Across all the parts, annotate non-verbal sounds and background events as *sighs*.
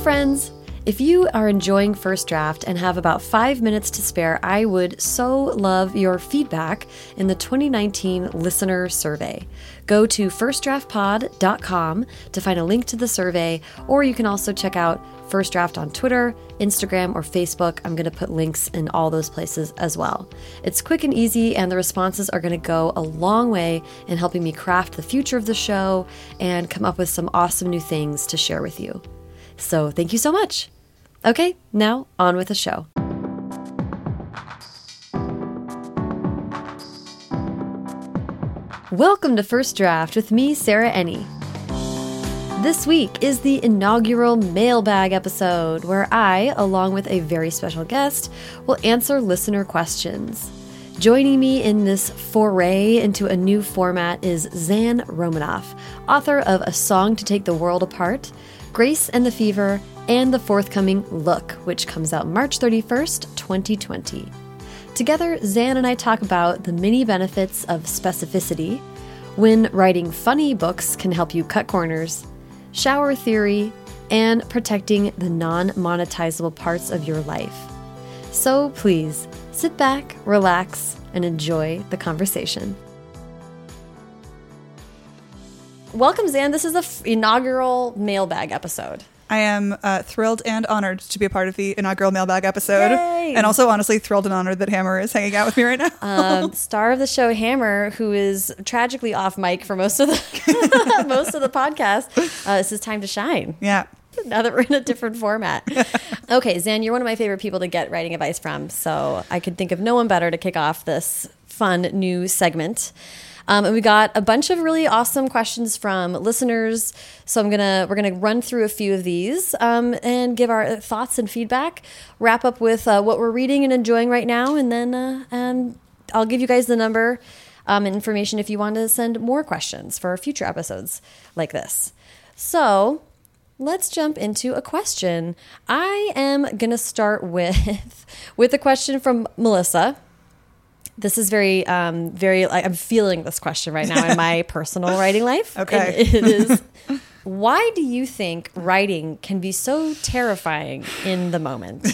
friends! If you are enjoying First Draft and have about five minutes to spare, I would so love your feedback in the 2019 listener survey. Go to firstdraftpod.com to find a link to the survey, or you can also check out First Draft on Twitter, Instagram, or Facebook. I'm going to put links in all those places as well. It's quick and easy, and the responses are going to go a long way in helping me craft the future of the show and come up with some awesome new things to share with you. So thank you so much. Okay, now on with the show. Welcome to First Draft with me, Sarah Enni. This week is the inaugural mailbag episode where I, along with a very special guest, will answer listener questions. Joining me in this foray into a new format is Zan Romanoff, author of A Song to Take the World Apart, Grace and the Fever, and the forthcoming Look, which comes out March 31st, 2020. Together, Zan and I talk about the many benefits of specificity, when writing funny books can help you cut corners, shower theory, and protecting the non monetizable parts of your life. So please sit back, relax, and enjoy the conversation. Welcome, Zan. This is the inaugural mailbag episode. I am uh, thrilled and honored to be a part of the inaugural mailbag episode. Yay! And also, honestly, thrilled and honored that Hammer is hanging out with me right now. um, *laughs* star of the show, Hammer, who is tragically off mic for most of the *laughs* most of the podcast. Uh, this is time to shine. yeah. Now that we're in a different format. *laughs* okay, Zan, you're one of my favorite people to get writing advice from, so I could think of no one better to kick off this fun new segment. Um, and we got a bunch of really awesome questions from listeners. So I'm gonna we're gonna run through a few of these um, and give our thoughts and feedback. Wrap up with uh, what we're reading and enjoying right now, and then uh, and I'll give you guys the number um, and information if you want to send more questions for future episodes like this. So let's jump into a question. I am gonna start *laughs* with with a question from Melissa this is very um very like i'm feeling this question right now in my *laughs* personal writing life Okay. And it is *laughs* why do you think writing can be so terrifying in the moment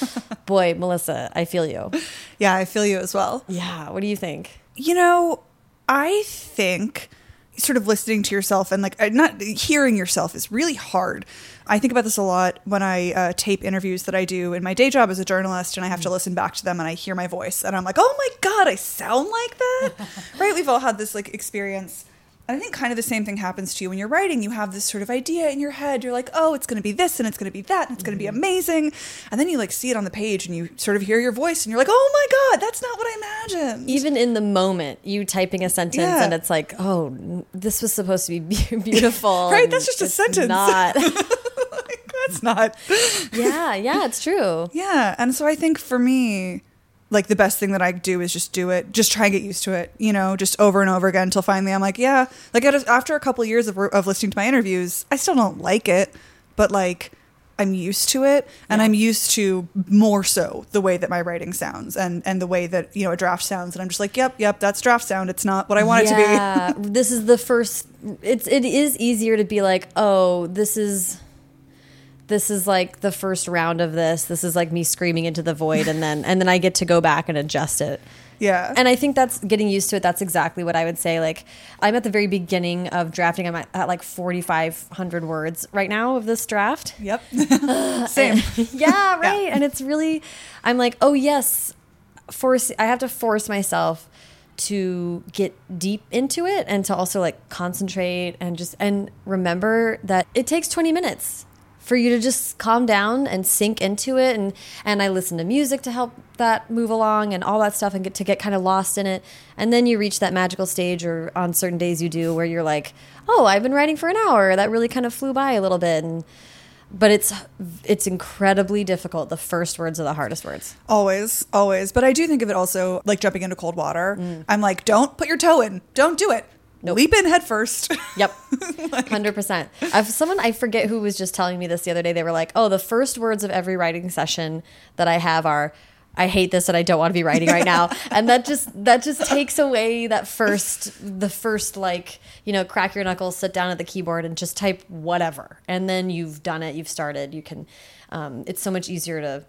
*laughs* boy melissa i feel you Yeah, I feel you as well. yeah what do you think You know, I think sort of listening to yourself and like uh, not hearing yourself is really hard. I think about this a lot when I uh, tape interviews that I do in my day job as a journalist, and I have to listen back to them and I hear my voice, and I'm like, oh my god, I sound like that, *laughs* right? We've all had this like experience. I think kind of the same thing happens to you when you're writing. You have this sort of idea in your head. You're like, oh, it's going to be this and it's going to be that and it's going to be mm-hmm. amazing. And then you like see it on the page and you sort of hear your voice and you're like, oh my God, that's not what I imagined. even in the moment you typing a sentence Yeah. and it's like oh this was supposed to be be- *laughs* beautiful *laughs* Right, that's just a sentence. not *laughs* that's not. yeah yeah it's true Yeah. And so I think for me, like the best thing that I do is just do it, just try and get used to it, you know, just over and over again until finally I'm like, yeah. Like after a couple of years of, of listening to my interviews, I still don't like it, but like I'm used to it and I'm used to more so the way that my writing sounds and, and the way that, you know, a draft sounds. And I'm just like, yep, yep, that's draft sound. It's not what I want it to be. *laughs* this is the first. It's it is easier to be like, oh, this is this is like the first round of this. This is like me screaming into the void, and then and then I get to go back and adjust it. Yeah. And I think that's getting used to it. That's exactly what I would say. Like I'm at the very beginning of drafting. I'm at, at like 4,500 words right now of this draft. yep. *laughs* Same. *laughs* *laughs* yeah, right. And it's really, I'm like, oh yes, force. I have to force myself to get deep into it and to also like concentrate and just and remember that it takes 20 minutes for you to just calm down and sink into it and and I listen to music to help that move along and all that stuff and get to get kind of lost in it and then you reach that magical stage or on certain days you do where you're like oh I've been writing for an hour that really kind of flew by a little bit and but it's it's incredibly difficult. The first words are the hardest words. Always, always. But I do think of it also like jumping into cold water. Mm. I'm like, don't put your toe in. Don't do it. Leap in head first. *laughs* Yep, hundred percent. I've someone I forget who was just telling me this the other day. They were like, "Oh, the first words of every writing session that I have are." I hate this and I don't want to be writing right now. *laughs* and that just that just takes away that first the first like, you know, crack your knuckles, sit down at the keyboard and just type whatever. And then you've done it, you've started. You can um, it's so much easier to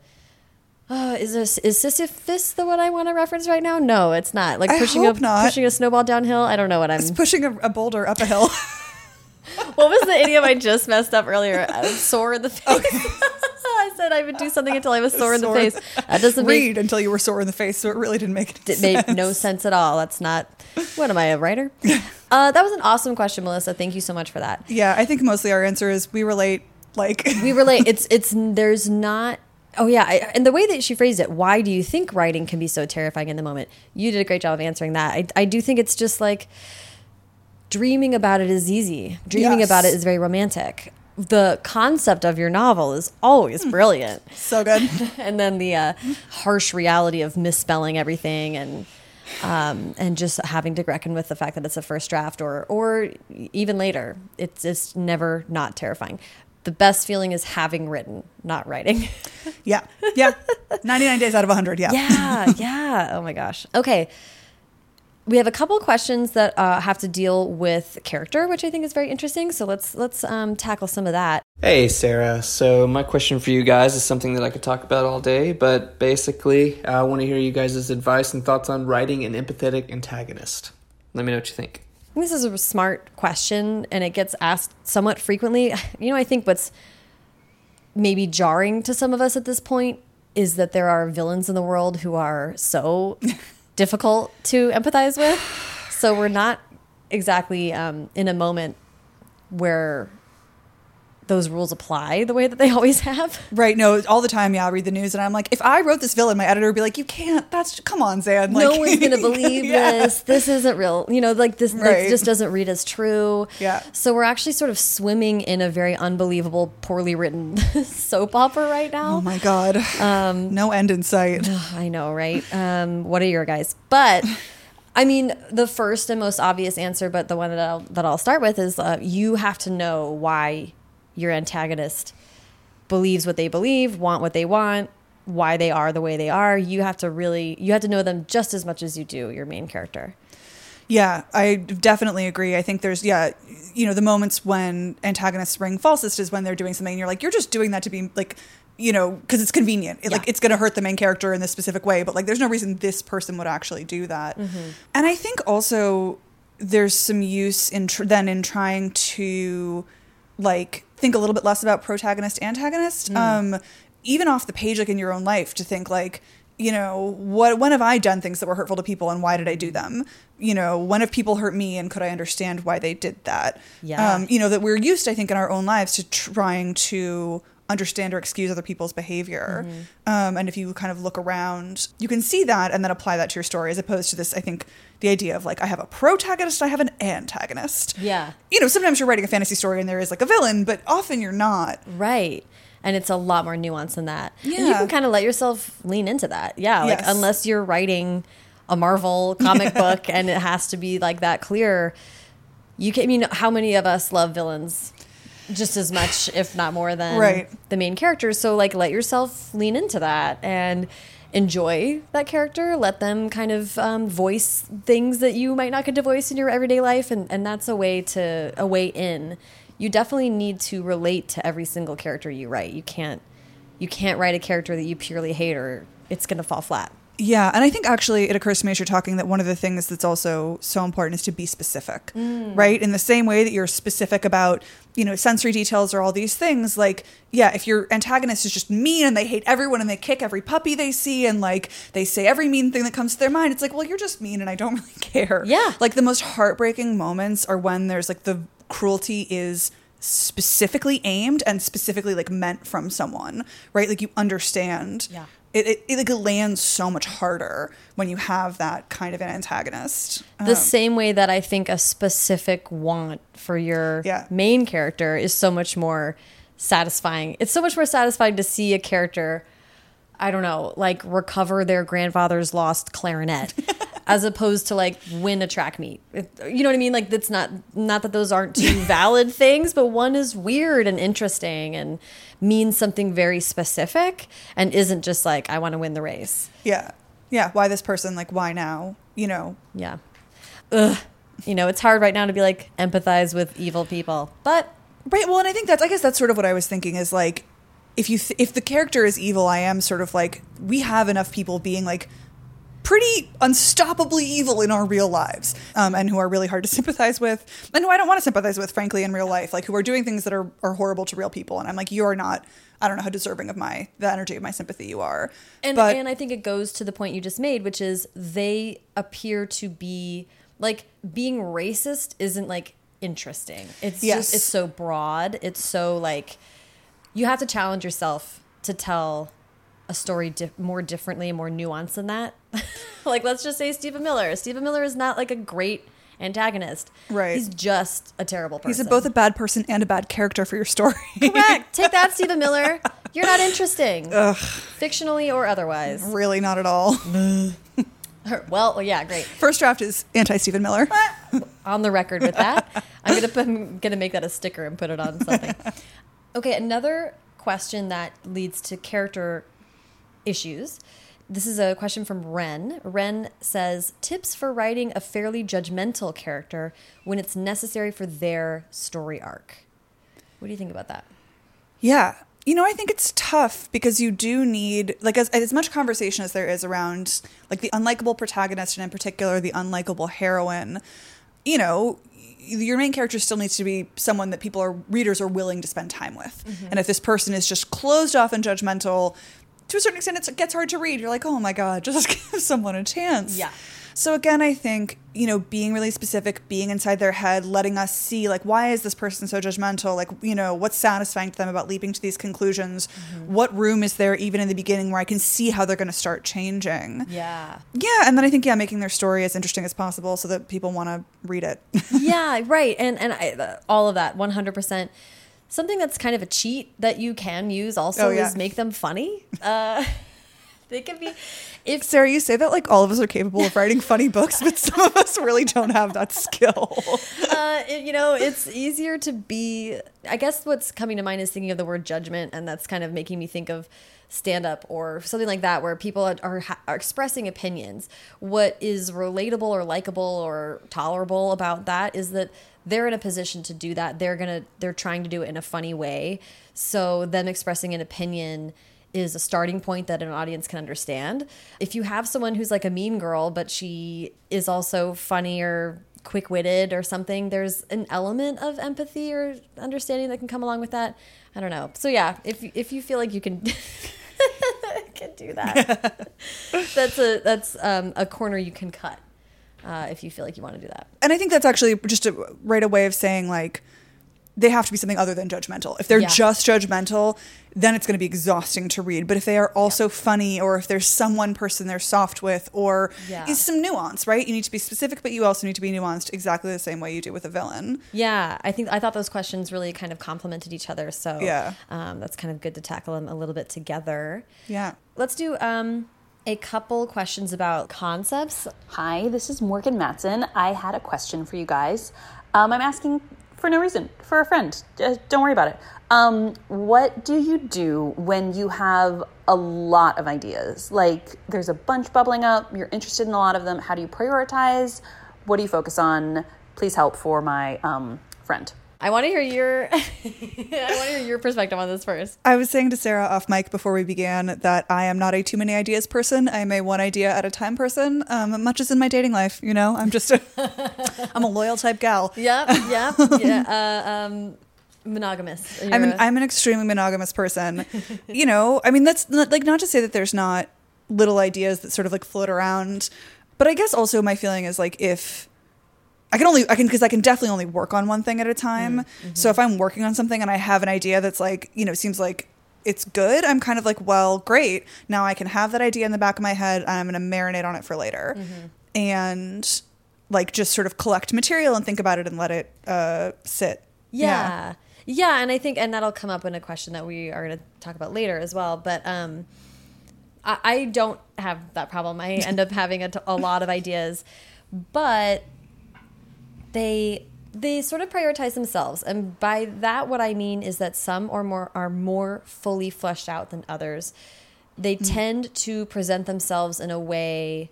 uh, is this is Sisyphus the one I want to reference right now? No, it's not. Like I pushing hope a not. pushing a snowball downhill. I don't know what I'm. It's pushing a, a boulder up a hill. *laughs* What was the idiom I just messed up earlier? Uh, sore in the face. *laughs* I said I would do something until I was sore in the Sore face. That doesn't make Read until you were sore in the face, so it really didn't make it made no sense at all. That's not. What am I, a writer? *laughs* Uh, that was an awesome question, Melissa. Thank you so much for that. Yeah, I think mostly our answer is we relate. Like We relate. It's it's there's not. Oh yeah, I, and the way that she phrased it, why do you think writing can be so terrifying in the moment? You did a great job of answering that. I I do think it's just like dreaming about it is easy. Dreaming Yes. about it is very romantic. The concept of your novel is always brilliant. so good. *laughs* and then the uh, harsh reality of misspelling everything and um, and just having to reckon with the fact that it's a first draft or or even later it's it's never not terrifying the best feeling is having written not writing *laughs* Yeah, yeah. Ninety nine days out of hundred. Yeah. yeah yeah oh my gosh okay we have a couple questions that uh, have to deal with character which i think is very interesting so let's let's um, tackle some of that Hey, Sarah. So, my question for you guys is something that I could talk about all day, but basically, I want to hear you guys' advice and thoughts on writing an empathetic antagonist. Let me know what you think. This is a smart question and it gets asked somewhat frequently. *laughs* You know, I think what's maybe jarring to some of us at this point is that there are villains in the world who are so *laughs* difficult to empathize with. So we're not exactly um, in a moment where those rules apply the way that they *laughs* always have. Right. No, all the time. Yeah, I read the news and I'm like, if I wrote this villain, my editor would be like, you can't. That's come on, Zan. Like, no one's gonna *laughs* believe Yeah. this. This isn't real. You know, like this, Right. like, just doesn't read as true. Yeah. So we're actually sort of swimming in a very unbelievable, poorly written *laughs* soap opera right now. Oh my god. Um, no end in sight. *sighs* I know, right? Um, what are your guys? But I mean, the first and most obvious answer, but the one that I'll, that I'll start with is uh, you have to know why your antagonist believes what they believe, want what they want, why they are the way they are. You have to really, you have to know them just as much as you do your main character. Yeah, I definitely agree. I think there's yeah, you know, the moments when antagonists ring falsest is when they're doing something and you're like, you're just doing that to be like, you know, because it's convenient. It, Like it's going to hurt the main character in this specific way, but like there's no reason this person would actually do that. Mm-hmm. And I think also there's some use in tr- then in trying to like think a little bit less about protagonist antagonist Mm. um even off the page like in your own life to think like you know what when have i done things that were hurtful to people and why did i do them you know when have people hurt me and could i understand why they did that Yeah. um you know that we're used i think in our own lives to trying to understand or excuse other people's behavior Mm-hmm. um, and if you kind of look around you can see that and then apply that to your story as opposed to this i think the idea of like i have a protagonist i have an antagonist Yeah. you know, sometimes you're writing a fantasy story and there is like a villain, but often you're not. Right. And it's a lot more nuanced than that. And you can kind of let yourself lean into that. Yeah. Like, Yes. unless you're writing a Marvel comic *laughs* book and it has to be like that clear, you can, I mean, how many of us love villains just as much, if not more, than Right. the main characters? So, like, let yourself lean into that and enjoy that character. Let them kind of um, voice things that you might not get to voice in your everyday life. And, and that's a way to, a way in. You definitely need to relate to every single character you write. You can't, you can't write a character that you purely hate or it's going to fall flat. Yeah, and I think actually it occurs to me as you're talking that one of the things that's also so important is to be specific, mm. right? In the same way that you're specific about, you know, sensory details or all these things, like, yeah, if your antagonist is just mean and they hate everyone and they kick every puppy they see and like they say every mean thing that comes to their mind, it's like, well, you're just mean and I don't *laughs* really care. Yeah. Like the most heartbreaking moments are when there's like the cruelty is specifically aimed and specifically like meant from someone, right? Like you understand Yeah. it, it, it like lands so much harder when you have that kind of an antagonist. the um, same way that I think a specific want for your Yeah. main character is so much more satisfying. It's so much more satisfying to see a character, I don't know, like recover their grandfather's lost clarinet *laughs* as opposed to like win a track meet. You know what I mean? Like that's not not that those aren't two *laughs* valid things, but one is weird and interesting and means something very specific and isn't just like I want to win the race. Yeah. Yeah. Why this person? Like, why now? You know, Yeah. Ugh. You know, it's hard right now to be like empathize with evil people. But Right. Well, and I think that's I guess that's sort of what I was thinking is like if you th- if the character is evil, I am sort of like we have enough people being like pretty unstoppably evil in our real lives um, and who are really hard to *laughs* sympathize with and who I don't want to sympathize with frankly in real life like who are doing things that are, are horrible to real people and I'm like you're not I don't know how deserving of my the energy of my sympathy you are And but and I think it goes to the point you just made, which is they appear to be like being racist isn't like interesting. It's Yes. just it's so broad. It's so like you have to challenge yourself to tell a story di more differently and more nuanced than that. *laughs* like let's just say Stephen Miller. Stephen Miller is not like a great antagonist. Right. He's just a terrible person. he's a, both a bad person and a bad character for your story Correct. Take that, *laughs* Stephen Miller. You're not interesting. Fictionally or otherwise. really not at all *laughs* Well, yeah, great. first draft is anti Stephen Miller On the record with that, I'm gonna put, I'm gonna make that a sticker and put it on something. Okay, another question that leads to character issues. This is a question from Ren. Ren says tips for writing a fairly judgmental character when it's necessary for their story arc. What do you think about that? Yeah. You know, I think it's tough because you do need like as as much conversation as there is around like the unlikable protagonist and in particular the unlikable heroine. You know, your main character still needs to be someone that people are readers are willing to spend time with. Mm-hmm. And if this person is just closed off and judgmental, to a certain extent it's, it gets hard to read. You're like, "Oh my god, *laughs* just give someone a chance." Yeah. So again, I think, you know, being really specific, being inside their head, letting us see like why is this person so judgmental? Like, you know, what's satisfying to them about leaping to these conclusions? Mm-hmm. What room is there even in the beginning where I can see how they're going to start changing? Yeah. Yeah, and then I think yeah, making their story as interesting as possible so that people want to read it. *laughs* yeah, right. And and I, all of that, one hundred percent. Something that's kind of a cheat that you can use also Oh, yeah. is make them funny. Uh, *laughs* they can be if Sarah, you say that like all of us are capable of writing funny books, but some of us really don't have that skill. *laughs* uh, it- you know it's easier to be. I guess what's coming to mind is thinking of the word judgment, and that's kind of making me think of stand up or something like that where people are, are, are expressing opinions what is relatable or likable or tolerable about that is that they're in a position to do that. They're gonna they're trying to do it in a funny way. So them expressing an opinion is a starting point that an audience can understand. If you have someone who's like a mean girl but she is also funny or quick-witted or something there's an element of empathy or understanding that can come along with that. I don't know. So yeah if if you feel like you can *laughs* can do that. *laughs* That's a that's um, a corner you can cut uh, if you feel like you want to do that and I think that's actually just a right a way of saying like they have to be something other than judgmental. If they're Yeah. just judgmental, then it's going to be exhausting to read. But if they are also funny, or if there's some one person they're soft with, or Yeah. is some nuance, right? You need to be specific, but you also need to be nuanced exactly the same way you do with a villain. Yeah, I think I thought those questions really kind of complemented each other. So Yeah. um, that's kind of good to tackle them a little bit together. Yeah. Let's do um, a couple questions about concepts. Hi, this is Morgan Matson. I had a question for you guys. Um, I'm asking for no reason, for a friend. Uh, don't worry about it. Um, what do you do when you have a lot of ideas? Like there's a bunch bubbling up, you're interested in a lot of them. How do you prioritize? What do you focus on? Please help for my um, friend. I want to hear your *laughs* I want to hear your perspective on this first. I was saying to Sarah off mic before we began that I am not a too many ideas person. I'm a one idea at a time person, um, much as in my dating life. You know, I'm just a, *laughs* I'm a loyal type gal. Yep, yep, yeah. Uh, um, monogamous. I'm an, I'm an extremely monogamous person. you know, I mean that's not, like not to say that there's not little ideas that sort of like float around, but I guess also my feeling is like if I can only I can because I can definitely only work on one thing at a time. So if I'm working on something and I have an idea that's like you know seems like it's good, I'm kind of like well great now I can have that idea in the back of my head and I'm going to marinate on it for later, and like just sort of collect material and think about it and let it uh, sit. Yeah. yeah. and I think and that'll come up in a question that we are going to talk about later as well, but um I, I don't have that problem. I end up having a, t- a lot of ideas, but they they sort of prioritize themselves, and by that, what I mean is that some or more are more fully fleshed out than others. They mm. tend to present themselves in a way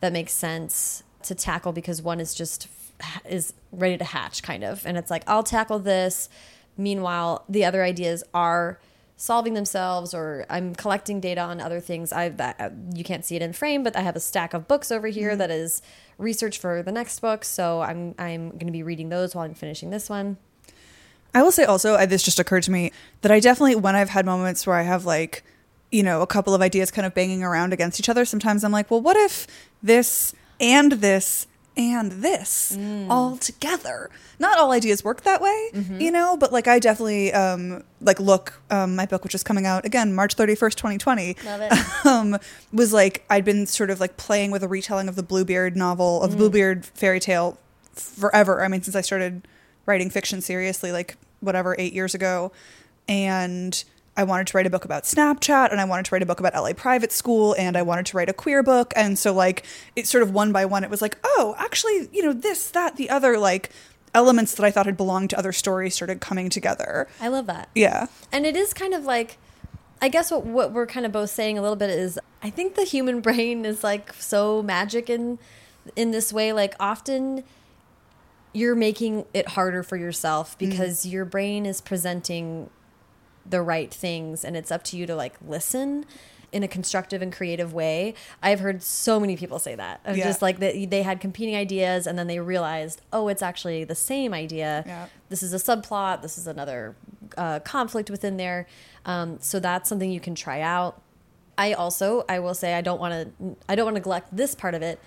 that makes sense to tackle because one is just is ready to hatch kind of. And it's like I'll tackle this. Meanwhile the other ideas are solving themselves or I'm collecting data on other things. I that uh, you can't see it in frame but I have a stack of books over here mm-hmm. that is research for the next book. So I'm I'm going to be reading those while I'm finishing this one. I will say also, I, this just occurred to me that I definitely, when I've had moments where I have like, you know, a couple of ideas kind of banging around against each other, sometimes I'm like, well, what if this and this and this all together? Not all ideas work that way, you know, but like I definitely, um, like, look, um, my book, which is coming out again, March 31st, 2020. Love it. *laughs* um, was like I'd been sort of like playing with a retelling of the Bluebeard novel of the Bluebeard fairy tale forever. I mean, since I started writing fiction seriously, like whatever eight years ago, and I wanted to write a book about Snapchat, and I wanted to write a book about LA private school, and I wanted to write a queer book, and so like it sort of one by one, it was like, oh, actually, you know, this, that, the other, like elements that I thought had belonged to other stories started coming together. I love that Yeah. And it is kind of like, I guess what what we're kind of both saying a little bit is, I think the human *laughs* brain is like so magic in in this way. Like often, you're making it harder for yourself mm-hmm. because your brain is presenting the right things, and it's up to you to like listen in a constructive and creative way. I've heard so many people say that. Yeah. Just like that they had competing ideas and then they realized, oh, it's actually the same idea Yeah. this is a subplot this is another uh, conflict within there um, so that's something you can try out i also i will say i don't want to i don't want to neglect this part of it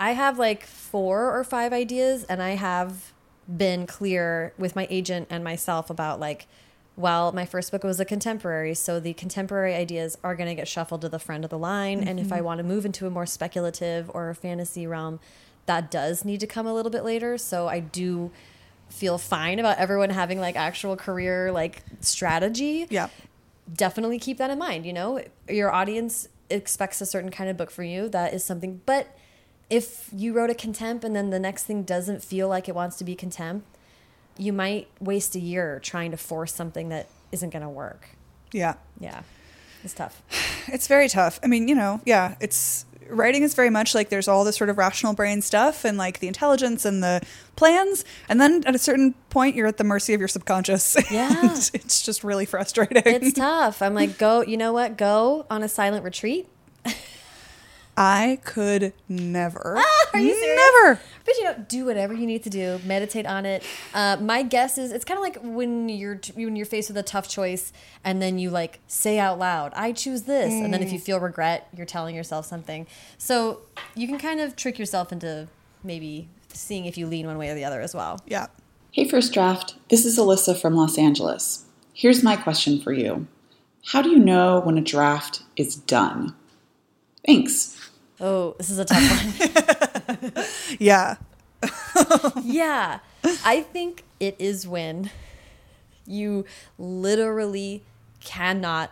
i have like four or five ideas and i have been clear with my agent and myself about like well my first book was a contemporary so the contemporary ideas are going to get shuffled to the front of the line. And if i mm-hmm. want to move into a more speculative or a fantasy realm that does need to come a little bit later. So i do feel fine about everyone having like actual career like strategy. Yeah. definitely keep that in mind you know? Your audience expects a certain kind of book for you. That is something but if you wrote a contempt and then the next thing doesn't feel like it wants to be contempt you might waste a year trying to force something that isn't going to work Yeah. yeah it's tough *sighs* It's very tough. I mean, you know, yeah, it's writing is very much like there's all this sort of rational brain stuff and like the intelligence and the plans. And then at a certain point, you're at the mercy of your subconscious. *laughs* Yeah. It's just really frustrating. it's tough i'm like go you know what go on a silent retreat *laughs* I could never. Ah, are you serious? Never. But you know, do whatever you need to do. Meditate on it. Uh, my guess is it's kind of like when you're when you're faced with a tough choice, and then you like say out loud, "I choose this," and then if you feel regret, you're telling yourself something. So you can kind of trick yourself into maybe seeing if you lean one way or the other as well. Yeah. Hey, First Draft. This is Elissa from Los Angeles. Here's my question for you How do you know when a draft is done? Thanks. Oh, this is a tough one. *laughs* *laughs* Yeah. *laughs* yeah. I think it is when you literally cannot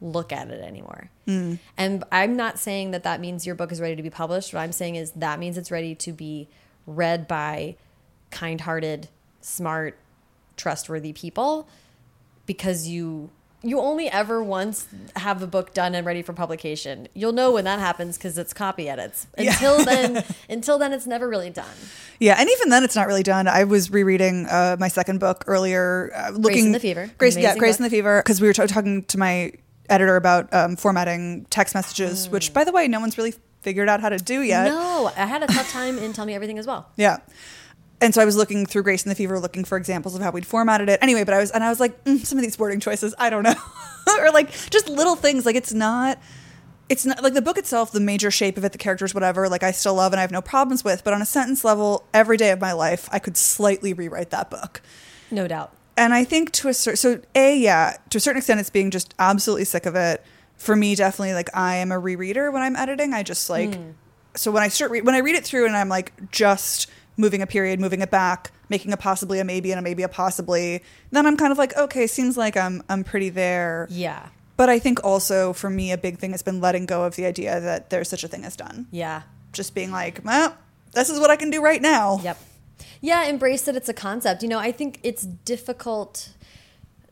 look at it anymore. Mm. And I'm not saying that that means your book is ready to be published. What I'm saying is that means it's ready to be read by kind hearted, smart, trustworthy people because you. You only ever once have a book done and ready for publication. You'll know when that happens because it's copy edits. Until *laughs* then, until then, it's never really done. Yeah, and even then, it's not really done. I was rereading uh, my second book earlier, uh, looking and the Fever. Grace, yeah, Grace book. and the Fever, because we were t- talking to my editor about um, formatting text messages, Mm. which, by the way, no one's really figured out how to do yet. No, I had a tough time in Tell Me Everything as well. Yeah. And so I was looking through Grace and the Fever, looking for examples of how we'd formatted it. Anyway, but I was and I was like, mm, some of these wording choices, I don't know, *laughs* or like just little things. Like it's not, it's not like the book itself, the major shape of it, the characters, whatever. Like I still love and I have no problems with. But on a sentence level, every day of my life, I could slightly rewrite that book. No doubt. And I think to a certain, so a yeah, to a certain extent, it's being just absolutely sick of it. For me, definitely, like I am a rereader when I'm editing. I just like, so when I start re- when I read it through and I'm like just moving a period, moving it back, making a possibly a maybe and a maybe a possibly, then I'm kind of like, okay, seems like I'm I'm pretty there. Yeah. But I think also for me, a big thing has been letting go of the idea that there's such a thing as done. Yeah. Just being like, well, this is what I can do right now. Yep. Yeah, embrace that it's a concept. You know, I think it's difficult,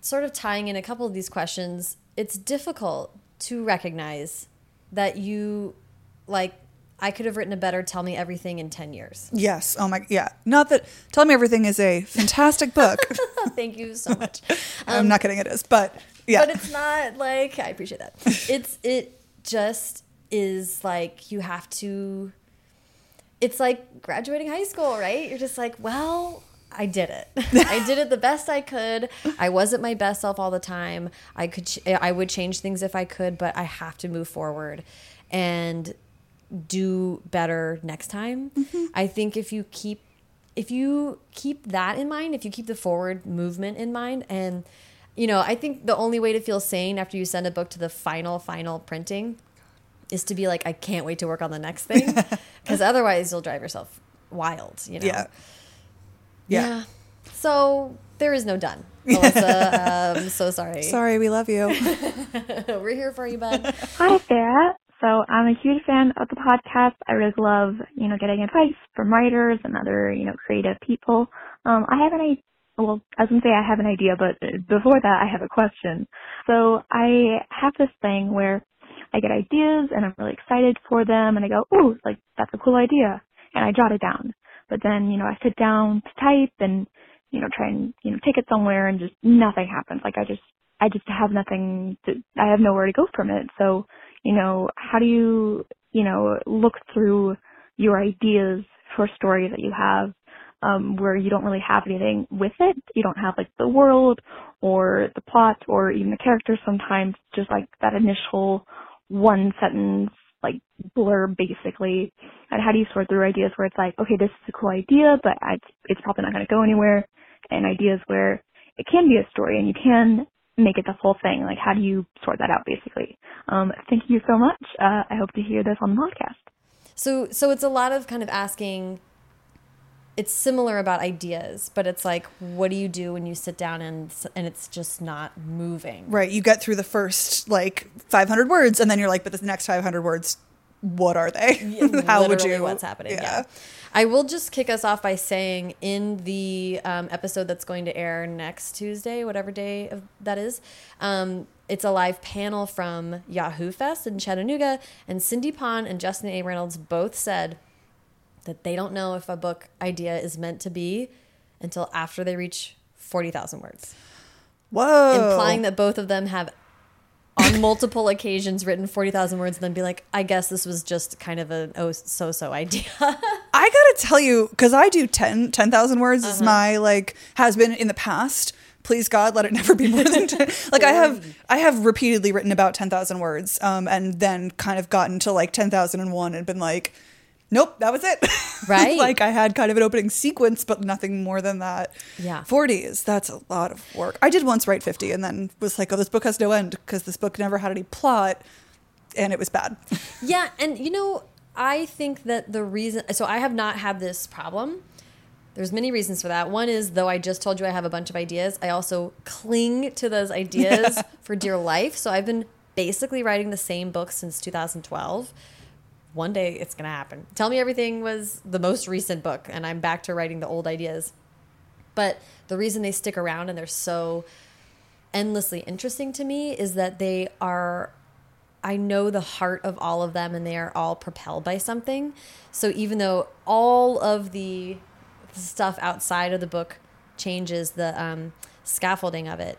sort of tying in a couple of these questions, it's difficult to recognize that you, like, I could have written a better Tell Me Everything in 10 years. Yes. Oh my. Yeah. Not that. Tell me everything is a fantastic book. *laughs* Thank you so much. *laughs* I'm not kidding. It is, but yeah. But it's not like, I appreciate that. *laughs* It's, it just is like, you have to, it's like graduating high school, right? You're just like, well, I did it. I did it the best I could. I wasn't my best self all the time. I could ch- I would change things if I could, but I have to move forward and do better next time. Mm-hmm. I think if you keep if you keep that in mind, if you keep the forward movement in mind and you know, I think the only way to feel sane after you send a book to the final final printing is to be like I can't wait to work on the next thing *laughs* because otherwise you'll drive yourself wild, you know. yeah. Yeah. Yeah. So there is no done. *laughs* Melissa, I'm so sorry. Sorry, we love you. *laughs* We're here for you, bud. Hi, Sarah. So I'm a huge fan of the podcast. I really love, you know, getting advice from writers and other, you know, creative people. Um, I have an idea. Well, I was gonna say I have an idea, but before that, I have a question. So I have this thing where I get ideas and I'm really excited for them, and I go, "Ooh, like that's a cool idea," and I jot it down. But then, you know, I sit down to type and, you know, try and, you know, take it somewhere, and just nothing happens. Like I just, I just have nothing to, I have nowhere to go from it. So you know, how do you, you know, look through your ideas for a story that you have um, where you don't really have anything with it? You don't have like the world or the plot or even the characters sometimes, just like that initial one sentence like blurb basically. And how do you sort through ideas where it's like, okay, this is a cool idea, but it's, it's probably not going to go anywhere, and ideas where it can be a story and you can make it the whole thing. Like, how do you sort that out, basically? Um, thank you so much. Uh, I hope to hear this on the podcast. So, so it's a lot of kind of asking. It's similar about ideas, but it's like, what do you do when you sit down and and it's just not moving? right. You get through the first like 500 words, and then you're like, but the next 500 words, what are they? *laughs* How would you? What's happening? Yeah. I will just kick us off by saying in the um, episode that's going to air next Tuesday, whatever day of that is, um, it's a live panel from Yahoo Fest in Chattanooga, and Cindy Pon and Justin A. Reynolds both said that they don't know if a book idea is meant to be until after they reach 40,000 words, Whoa. implying that both of them have on *laughs* multiple occasions written 40,000 words and then be like, I guess this was just kind of a oh so so idea. *laughs* I gotta tell you, because I do 10 10,000 words Uh-huh. is my like has been in the past. Please God, let it never be more than 10. *laughs* like I have I have repeatedly written about 10,000 words um, and then kind of gotten to like 10,001 and been like, nope, that was it. *laughs* Right. like I had kind of an opening sequence, but nothing more than that. Yeah. 40 is, that's a lot of work. I did once write 50 and then was like, oh, this book has no end because this book never had any plot and it was bad. *laughs* Yeah, and you know, I think that the reason so I have not had this problem. There's many reasons for that. One is though I just told you I have a bunch of ideas, I also cling to those ideas *laughs* for dear life. So I've been basically writing the same book since 2012. One day it's going to happen. Tell Me Everything was the most recent book and I'm back to writing the old ideas. But the reason they stick around and they're so endlessly interesting to me is that they are I know the heart of all of them and they are all propelled by something. So even though all of the stuff outside of the book changes the um, scaffolding of it,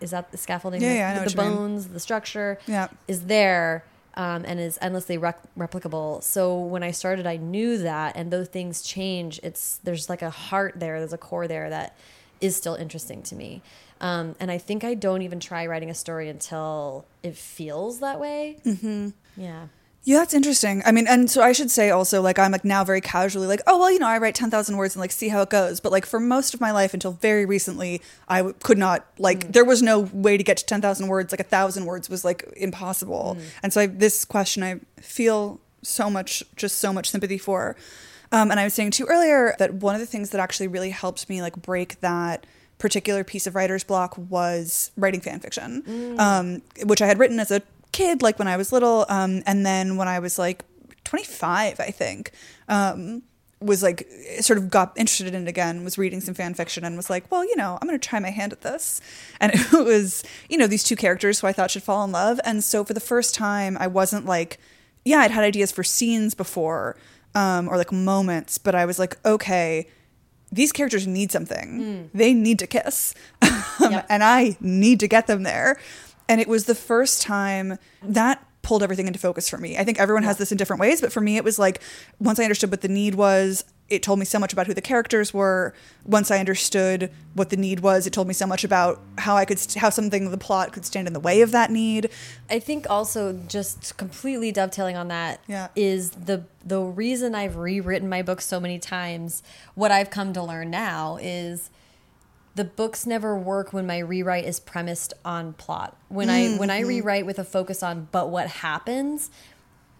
is that the scaffolding? Yeah, The- yeah, I know the what you mean. bones, the structure Yeah. is there um, and is endlessly rec replicable. So when I started, I knew that, and those things change. It's there's like a heart there, there's a core there that is still interesting to me. Um, and I think I don't even try writing a story until it feels that way. Mm-hmm. Yeah. Yeah, that's interesting. I mean, and so I should say also, like, I'm like now very casually like, oh, well, you know, I write 10,000 words and like see how it goes. But like for most of my life until very recently, I w- could not, like, there was no way to get to 10,000 words. Like a thousand words was like impossible. And so I, this question, I feel so much, just so much sympathy for. Um, and I was saying too earlier that one of the things that actually really helped me like break that particular piece of writer's block was writing fan fiction, um, which I had written as a kid, like when I was little, um, and then when I was like 25, I think. Um, was like sort of got interested in it again was reading some fan fiction and was like well you know i'm going to try my hand at this. *laughs* And it was you know these two characters who i thought should fall in love. And so for the first time i wasn't like yeah i'd had ideas for scenes before um, or like moments but i was like okay these characters need something. They need to kiss. *laughs* Yep. and i need to get them there and it was the first time that pulled everything into focus for me. I think everyone has this in different ways, but for me, it was like once I understood what the need was, it told me so much about who the characters were. Once I understood what the need was, it told me so much about how I could st- how something the plot could stand in the way of that need. I think also just completely dovetailing on that is Yeah. the the reason I've rewritten my book so many times. What I've come to learn now is the books never work when my rewrite is premised on plot. When I when I mm-hmm. rewrite with a focus on but what happens,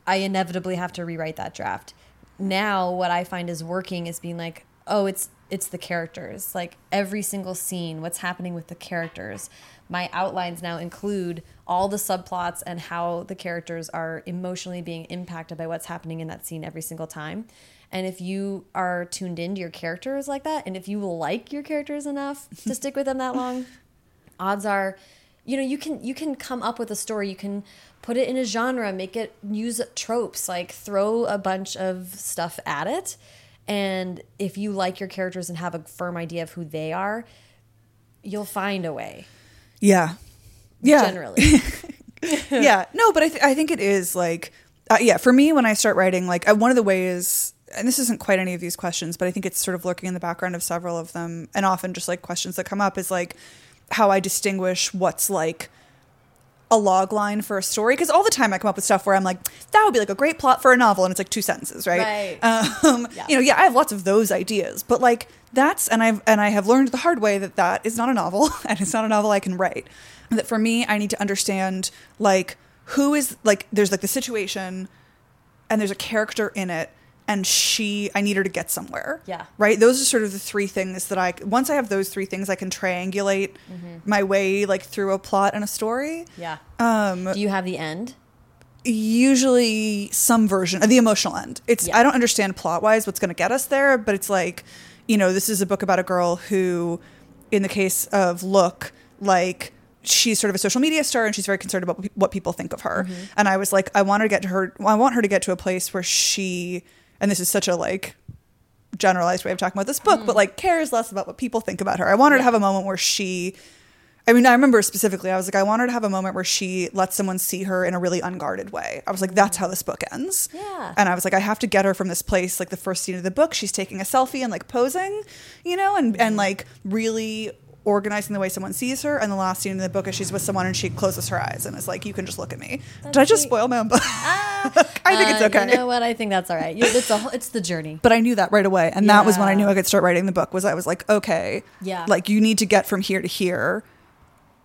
I inevitably have to rewrite that draft. Now what I find is working is being like, oh, it's it's the characters. Like every single scene, what's happening with the characters. My outlines now include all the subplots and how the characters are emotionally being impacted by what's happening in that scene every single time. And if you are tuned into your characters like that, and if you like your characters enough to *laughs* stick with them that long, odds are you know you can you can come up with a story. You can put it in a genre make it use tropes like throw a bunch of stuff at it. And if you like your characters and have a firm idea of who they are you'll find a way. Yeah, yeah, generally. *laughs* Yeah. No, but I, th- I think it is like, uh, yeah, for me, when I start writing, like, uh, one of the ways, and this isn't quite any of these questions, but I think it's sort of lurking in the background of several of them, and often just like questions that come up is like how I distinguish what's like a log line for a story. Because all the time I come up with stuff where I'm like, that would be like a great plot for a novel, and it's like two sentences, right? Right. Um, Yeah. You know, yeah, I have lots of those ideas, but like that's, and I've, and I have learned the hard way that that is not a novel, *laughs* and it's not a novel I can write. That for me, I need to understand like who is like there's like the situation, and there's a character in it, and she, I need her to get somewhere. Yeah. Right. Those are sort of the three things that I. Once I have those three things, I can triangulate my way like through a plot and a story. yeah Um, do you have the end usually some version of the emotional end. It's Yeah. I don't understand plot wise what's going to get us there, but it's like, you know, this is a book about a girl who, in the case of Look, like she's sort of a social media star and she's very concerned about what people think of her. And I was like, I want her to get to her. I want her to get to a place where she, and this is such a like generalized way of talking about this book, but mm. like cares less about what people think about her. I want her to have a moment where she I mean, I remember specifically, I was like, I want her to have a moment where she lets someone see her in a really unguarded way. I was like, that's how this book ends. Yeah. And I was like, I have to get her from this place. Like the first scene of the book, she's taking a selfie and like posing, you know, and, and mm-hmm. like really organizing the way someone sees her. And the last scene in the book is she's with someone and she closes her eyes and is like, you can just look at me. Did I just sweet. spoil my own book? Ah, *laughs* I think it's Uh, okay. you know what i think that's all right You- it's a whole- it's the journey but I knew that right away, and that was when I Yeah. knew I could start writing the book. Was I was like, okay, Yeah. like you need to get from here to here,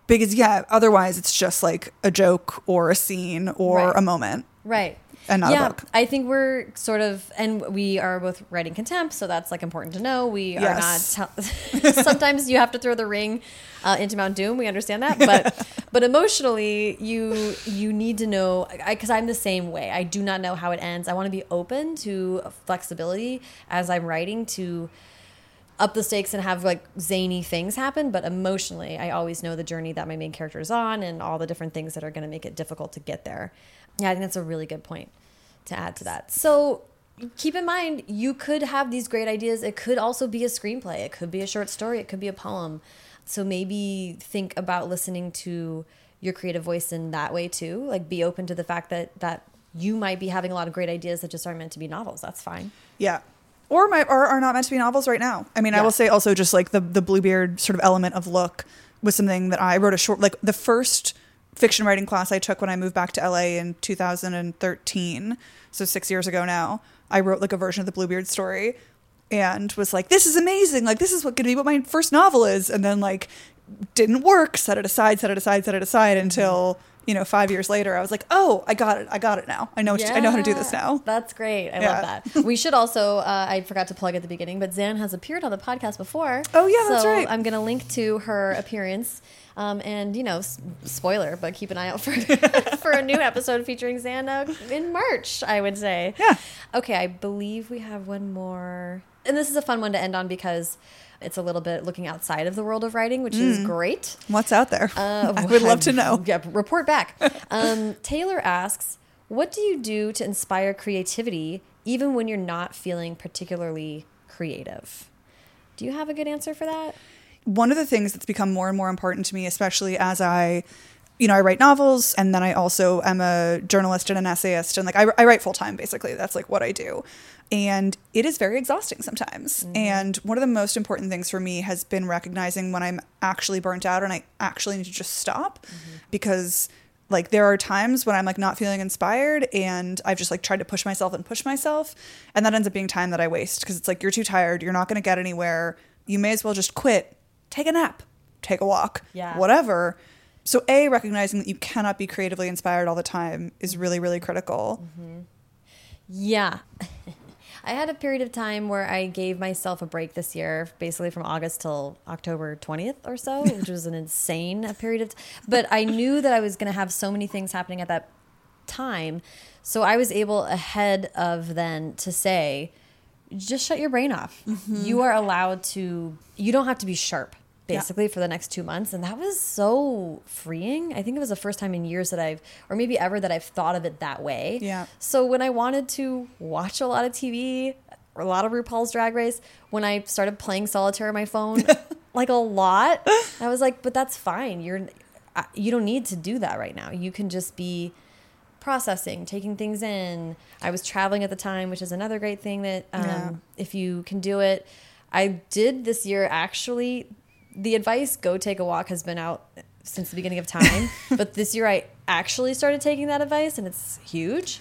because yeah, otherwise it's just like a joke or a scene or Right. a moment. Right. And not a yeah, book. I think we're sort of, and we are both writing contempt, so that's like important to know. We Yes. are not. *laughs* Sometimes you have to throw the ring uh, into Mount Doom. We understand that, but *laughs* but emotionally, you you need to know because I'm the same way. I do not know how it ends. I want to be open to flexibility as I'm writing to up the stakes and have like zany things happen but emotionally i always know the journey that my main character is on and all the different things that are going to make it difficult to get there yeah i think that's a really good point to add to that. So keep in mind you could have these great ideas. It could also be a screenplay. It could be a short story. It could be a poem. So maybe think about listening to your creative voice in that way too. Like be open to the fact that that you might be having a lot of great ideas that just aren't meant to be novels. That's fine. Yeah. Or my or are not meant to be novels right now. I mean, I will say also just like the the Bluebeard sort of element of look was something that I wrote a short like the first fiction writing class I took when I moved back to LA in 2013, so 6 years ago now. I wrote like a version of the Bluebeard story and was like this is amazing. Like this is what going to be what my first novel is and then like didn't work, set it aside, set it aside, set it aside until you know, five years later, I was like, oh, I got it. I got it now. I know. to- I know how to do this now. That's great. I Yeah. love that. We should also, uh, I forgot to plug at the beginning, but Zan has appeared on the podcast before. Oh, yeah, that's so right. I'm going to link to her appearance. Um, and, you know, s- spoiler, but keep an eye out for, *laughs* for a new episode featuring Zan uh, in March, I would say. Yeah. Okay, I believe we have one more. And this is a fun one to end on because it's a little bit looking outside of the world of writing, which is great. What's out there? Uh, *laughs* I would love *laughs* to know. Yeah, report back. *laughs* Um, Taylor asks, "What do you do to inspire creativity, even when you're not feeling particularly creative?" Do you have a good answer for that? one of the things that's become more and more important to me, especially as I, you know, I write novels and then I also am a journalist and an essayist and like I, I write full time basically. That's like what I do. And it is very exhausting sometimes. Mm-hmm. And one of the most important things for me has been recognizing when I'm actually burnt out and I actually need to just stop mm-hmm. because like there are times when I'm like not feeling inspired and I've just like tried to push myself and push myself and that ends up being time that I waste because it's like you're too tired, you're not going to get anywhere. You may as well just quit, take a nap, take a walk, Yeah. whatever. So a recognizing that you cannot be creatively inspired all the time is really really critical. Mm-hmm. Yeah. *laughs* I had a period of time where I gave myself a break this year, basically from August till October 20th or so, which was an insane period of t- But I knew that I was going to have so many things happening at that time. So I was able ahead of then to say, just shut your brain off. Mm-hmm. You are allowed to, you don't have to be sharp basically for the next two months. And that was so freeing. I think it was the first time in years that I've, or maybe ever, that I've thought of it that way. Yeah. So when I wanted to watch a lot of TV, a lot of RuPaul's Drag Race, when I started playing solitaire on my phone, *laughs* like a lot, I was like, but that's fine. You're, you don't need to do that right now. You can just be processing, taking things in. I was traveling at the time, which is another great thing that um, Yeah. if you can do it. I did this year actually. The advice "go take a walk" has been out since the beginning of time, *laughs* but this year I actually started taking that advice, and it's huge.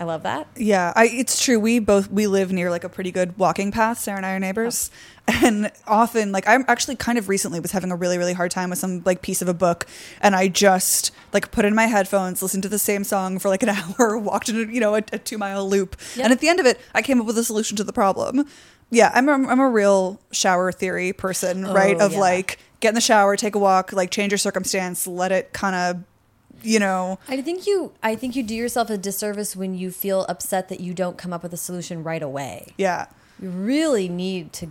I love that. Yeah, I, it's true. We both we live near like a pretty good walking path. Sarah and I are neighbors, and often like I'm actually kind of recently was having a really really hard time with some like piece of a book, and I just like put in my headphones, listened to the same song for like an *laughs* hour, walked in a, you know a, a two mile loop, Yep. and at the end of it, I came up with a solution to the problem. Yeah, I'm a, I'm a real shower theory person, oh, right? Oh, Of yeah. like get in the shower, take a walk, like change your circumstance, let it kind of, you know, I think you I think you do yourself a disservice when you feel upset that you don't come up with a solution right away. yeah. You really need to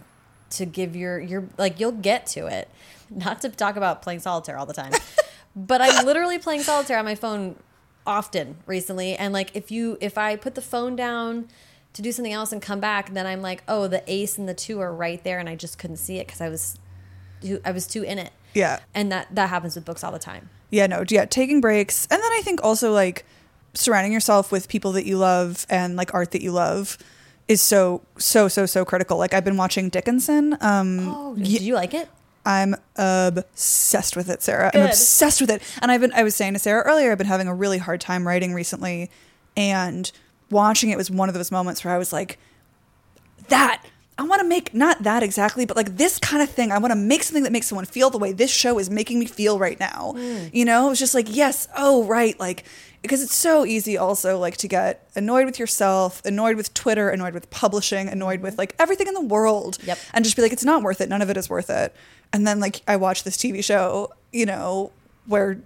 to give your your like you'll get to it. Not to talk about playing solitaire all the time. *laughs* but I'm literally playing solitaire on my phone often recently and like if you if I put the phone down to do something else and come back then I'm like, "Oh, the ace and the 2 are right there and I just couldn't see it cuz I was I was too in it." Yeah. And that that happens with books all the time. Yeah, no, yeah, taking breaks. And then I think also like surrounding yourself with people that you love and like art that you love is so so so so critical. Like I've been watching Dickinson. Um Oh, do you like it? I'm obsessed with it, Sarah. I'm obsessed with it. And I've been I was saying to Sarah earlier, I've been having a really hard time writing recently and watching it was one of those moments where I was like that I want to make not that exactly, but like this kind of thing. I want to make something that makes someone feel the way this show is making me feel right now. Mm. You know, it's just like, yes, oh, right. Like, because it's so easy also like to get annoyed with yourself, annoyed with Twitter, annoyed with publishing, annoyed with mm-hmm. like everything in the world. Yep. And just be like, it's not worth it. None of it is worth it. And then like I watch this TV show, you know, where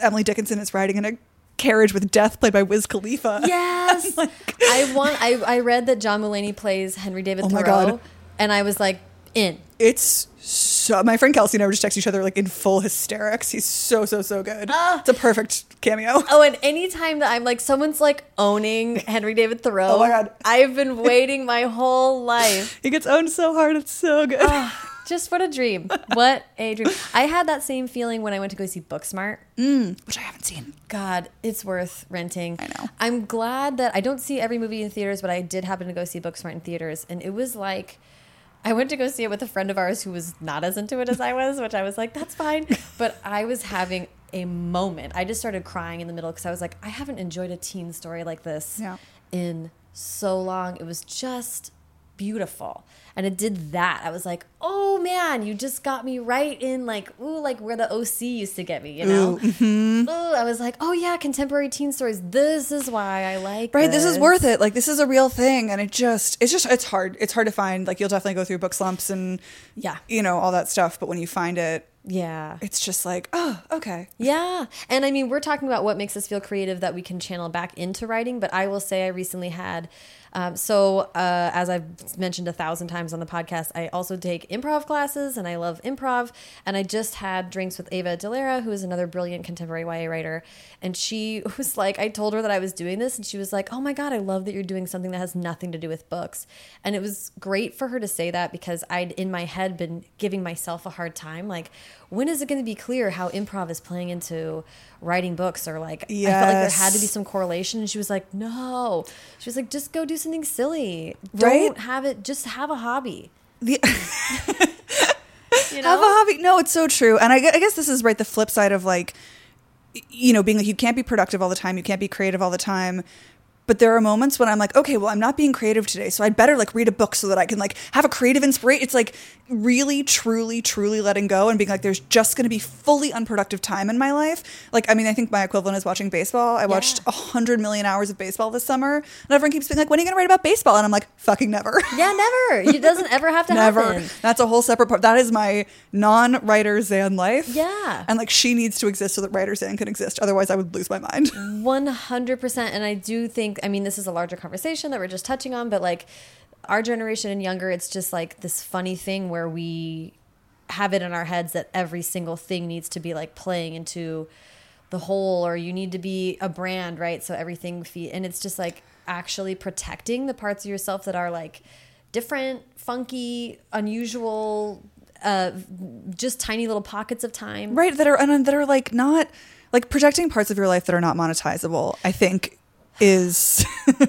Emily Dickinson is riding in a carriage with death played by Wiz Khalifa. *laughs* Yes. I want I, I read that John Mulaney plays Henry David Oh my Thoreau God. and I was like in. It's so. My friend Kelsey and I were just text each other like in full hysterics. He's so so so good. Ah. it's a perfect cameo. Oh, and anytime that I'm like someone's like owning Henry David Thoreau, Oh my God. I've been waiting my whole life. *laughs* He gets owned so hard. It's so good. Ah. Just what a dream. What a dream. I had that same feeling when I went to go see Booksmart. Mm, which I haven't seen. God, it's worth renting. I know. I'm glad that I don't see every movie in theaters, but I did happen to go see Booksmart in theaters, and it was like I went to go see it with a friend of ours who was not as into it as I was, which I was like, that's fine. *laughs* But I was having a moment. I just started crying in the middle because I was like, I haven't enjoyed a teen story like this Yeah. in so long. It was just beautiful. And it did that. I was like, oh man, you just got me right in like, ooh, like where the OC used to get me, you know? Mm-hmm. Ooh, I was like, oh yeah, contemporary teen stories. This is why I like Right, this is worth it. Like this is a real thing, and it just it's just it's hard. It's hard to find. Like you'll definitely go through book slumps and Yeah. you know all that stuff. But when you find it, Yeah. it's just like oh okay. Yeah. And I mean, we're talking about what makes us feel creative that we can channel back into writing. But I will say, I recently had, um, so uh, as I've mentioned a thousand times on the podcast, I also take improv classes and I love improv. And I just had drinks with Ava Dellaira, who is another brilliant contemporary YA writer. And she *laughs* was like, I told her that I was doing this, and she was like, oh my God, I love that you're doing something that has nothing to do with books. And it was great for her to say that because I'd in my head been giving myself a hard time. Like, when is it going to be clear how improv is playing into writing books or like I felt like there had to be some correlation and she was like no she was like just go do something silly Right? don't have it just have a hobby The, *laughs* *laughs* you have a hobby. No, it's so true. And I, I guess this is right. The flip side of like, you know, being like you can't be productive all the time. You can't be creative all the time. But there are moments when I'm like, okay, well, I'm not being creative today, so I'd better like read a book so that I can like have a creative inspiration. It's like really, truly, truly letting go and being like, there's just going to be fully unproductive time in my life. Like, I mean, I think my equivalent is watching baseball. I watched a hundred million hours of baseball this summer, and everyone keeps being like, when are you going to write about baseball? And I'm like, fucking never. *laughs* yeah never it doesn't ever have to Never. happen That's a whole separate part. That is my non-writer Zan life. Yeah. And like she needs to exist so that writer Zan can exist. Otherwise, I would lose my mind. 100% and i do think i mean this is a larger conversation that we're just touching on but like our generation and younger it's just like this funny thing where we have it in our heads that every single thing needs to be like playing into the whole or you need to be a brand right so everything and it's just like actually protecting the parts of yourself that are like different funky unusual uh just tiny little pockets of time right. That are and that are like not like protecting parts of your life that are not monetizable. I think is. *laughs*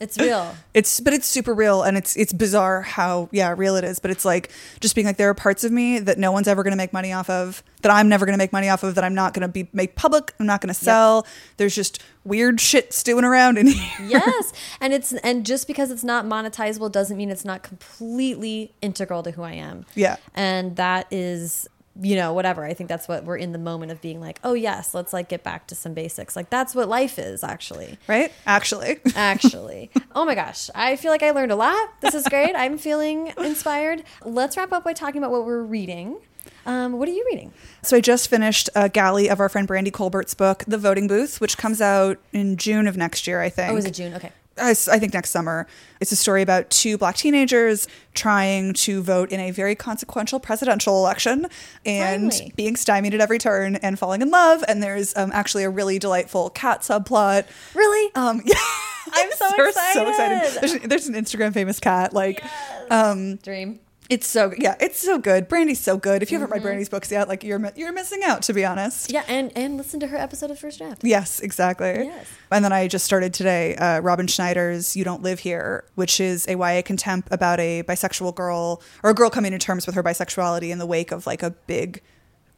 It's real. It's but it's super real and it's it's bizarre how yeah real it is but it's like just being like there are parts of me that no one's ever going to make money off of that i'm never going to make money off of that i'm not going to be make public i'm not going to sell. There's just weird shit stewing around in *laughs* here. Yes and it's and just because it's not monetizable doesn't mean it's not completely integral to who i am. Yeah. and that is you know whatever. I think that's what we're in the moment of being like oh yes let's like get back to some basics. Like that's what life is actually. Right? Actually. *laughs* Actually. Oh my gosh. I feel like i learned a lot. This is great. I'm feeling inspired. Let's wrap up by talking about what we're reading. Um, what are you reading? So I just finished a galley of our friend Brandy Colbert's book, The Voting Booth, which comes out in June of next year, I think. oh is it june? Okay I, s- I think next summer. It's a story about two black teenagers trying to vote in a very consequential presidential election and Finally. being stymied at every turn and falling in love. And there's um, actually a really delightful cat subplot. really Um, yeah. *laughs* I'm so *laughs* We're excited. There's, an- there's an Instagram famous cat. Like, um, dream it's so yeah, it's so good. Brandy's so good. If you haven't read Brandy's books yet, like you're you're missing out, to be honest. yeah and and listen to her episode of first draft Yes, exactly. Yes. And then I just started today uh, Robin Schneider's You Don't Live Here, which is a YA contempt about a bisexual girl or a girl coming to terms with her bisexuality in the wake of like a big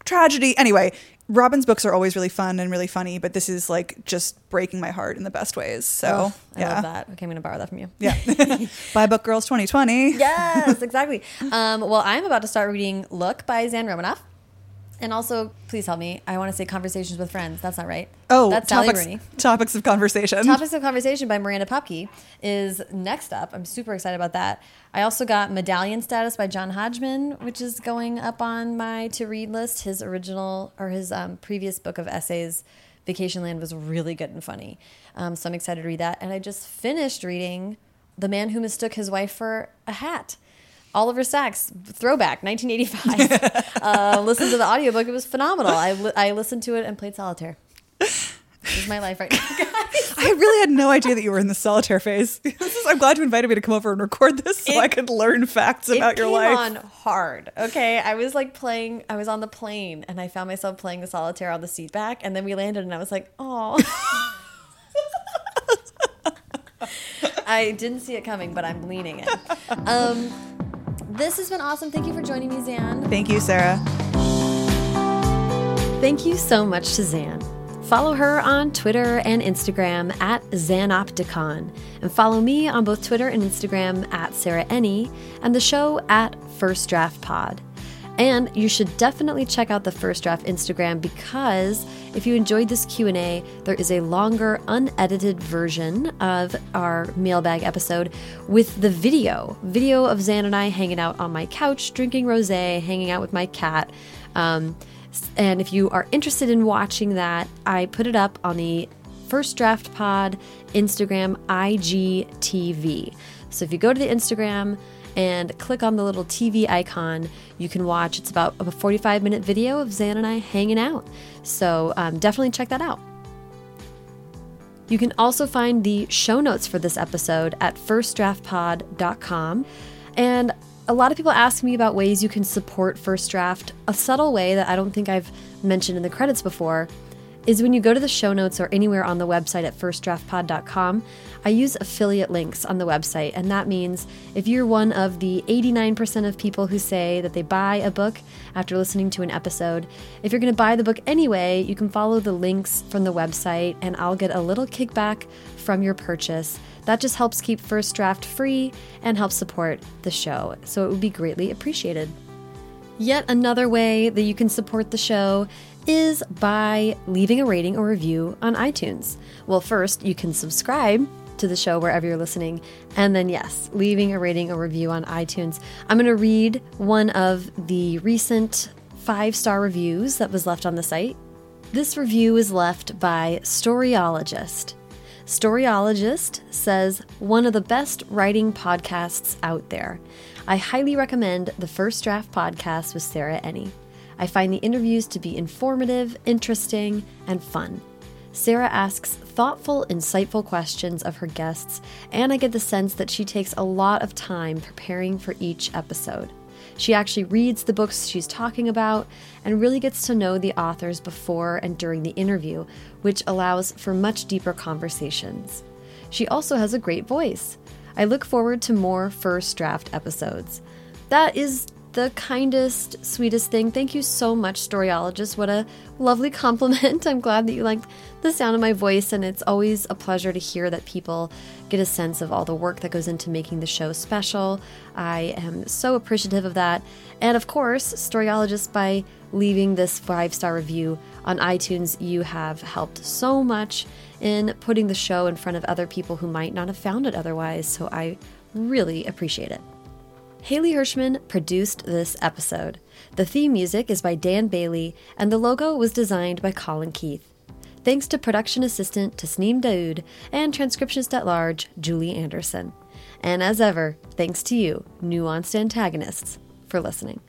tragedy. Anyway, Robin's books are always really fun and really funny, but this is like just breaking my heart in the best ways. So, Oh, I yeah. love that. Okay, I'm to borrow that from you. Yeah. *laughs* *laughs* Buy Book Girls 2020. yes, exactly. Um, well, I'm about to start reading Look by Zan Romanoff. And also, please help me. I want to say Conversations with Friends. That's not right. Oh, that's Sally topics, Rooney. topics of conversation. Topics of Conversation by Miranda Popkey is next up. I'm super excited about that. I also got Medallion Status by John Hodgman, which is going up on my to read list. His original or his um, previous book of essays, Vacationland, was really good and funny. Um, so I'm excited to read that. And I just finished reading The Man Who Mistook His Wife for a Hat. Oliver Sacks, throwback, 1985. uh, *laughs* listen to the audiobook. It was phenomenal. I, li- I listened to it and played solitaire. This is my life right now, *laughs* guys. I really had no idea that you were in the solitaire phase. *laughs* Is- I'm glad you invited me to come over and record this so It- I could learn facts about it your came life. on hard. Okay, I was like playing. I was on the plane, and I found myself playing the solitaire on the seat back, and then we landed, and I was like, oh. I didn't see it coming, but I'm leaning in. Um, this has been awesome. Thank you for joining me, Zan. Thank you, Sarah. Thank you so much to Zan follow her on Twitter and Instagram at Zanopticon. And follow me on both Twitter and Instagram at Sarah Enni and the show at First Draft Pod. And you should definitely check out the First Draft Instagram because if you enjoyed this Q&A, there is a longer unedited version of our mailbag episode with the video. Video of Zan and I hanging out on my couch, drinking rosé, hanging out with my cat. Um, and if you are interested in watching that, I put it up on the First Draft Pod Instagram IGTV. So if you go to the Instagram, and click on the little TV icon. You can watch. It's about a 45 minute video of Zan and I hanging out. So um, definitely check that out. You can also find the show notes for this episode at firstdraftpod.com. And a lot of people ask me about ways you can support First Draft. A subtle way that I don't think I've mentioned in the credits before is when you go to the show notes or anywhere on the website at firstdraftpod.com, I use affiliate links on the website. And that means if you're one of the 89% of people who say that they buy a book after listening to an episode, if you're going to buy the book anyway, you can follow the links from the website and I'll get a little kickback from your purchase. That just helps keep First Draft free and helps support the show. So it would be greatly appreciated. Yet another way that you can support the show is by leaving a rating or review on iTunes. Well, first, you can subscribe to the show wherever you're listening. And then, yes, leaving a rating or review on iTunes. I'm going to read one of the recent five star reviews that was left on the site. This review is left by Storyologist. Storyologist says, one of the best writing podcasts out there. I highly recommend the First Draft podcast with Sarah Enni. I find the interviews to be informative, interesting, and fun. Sarah asks thoughtful, insightful questions of her guests, and I get the sense that she takes a lot of time preparing for each episode. She actually reads the books she's talking about and really gets to know the authors before and during the interview, which allows for much deeper conversations. She also has a great voice. I look forward to more first draft episodes. That is the kindest, sweetest thing. Thank you so much, Storyologist. What a lovely *laughs* compliment. I'm glad that you liked the sound of my voice, and it's always a pleasure to hear that people get a sense of all the work that goes into making the show special. I am so appreciative of that. And of course, Storyologist, by leaving this five star review on iTunes, you have helped so much in putting the show in front of other people who might not have found it otherwise. So I really appreciate it. Haley Hirschman produced this episode. The theme music is by Dan Bailey, and the logo was designed by Colin Keith. Thanks to production assistant Tasneem Daoud and transcriptionist at large Julie Anderson. And as ever, thanks to you, nuanced antagonists, for listening.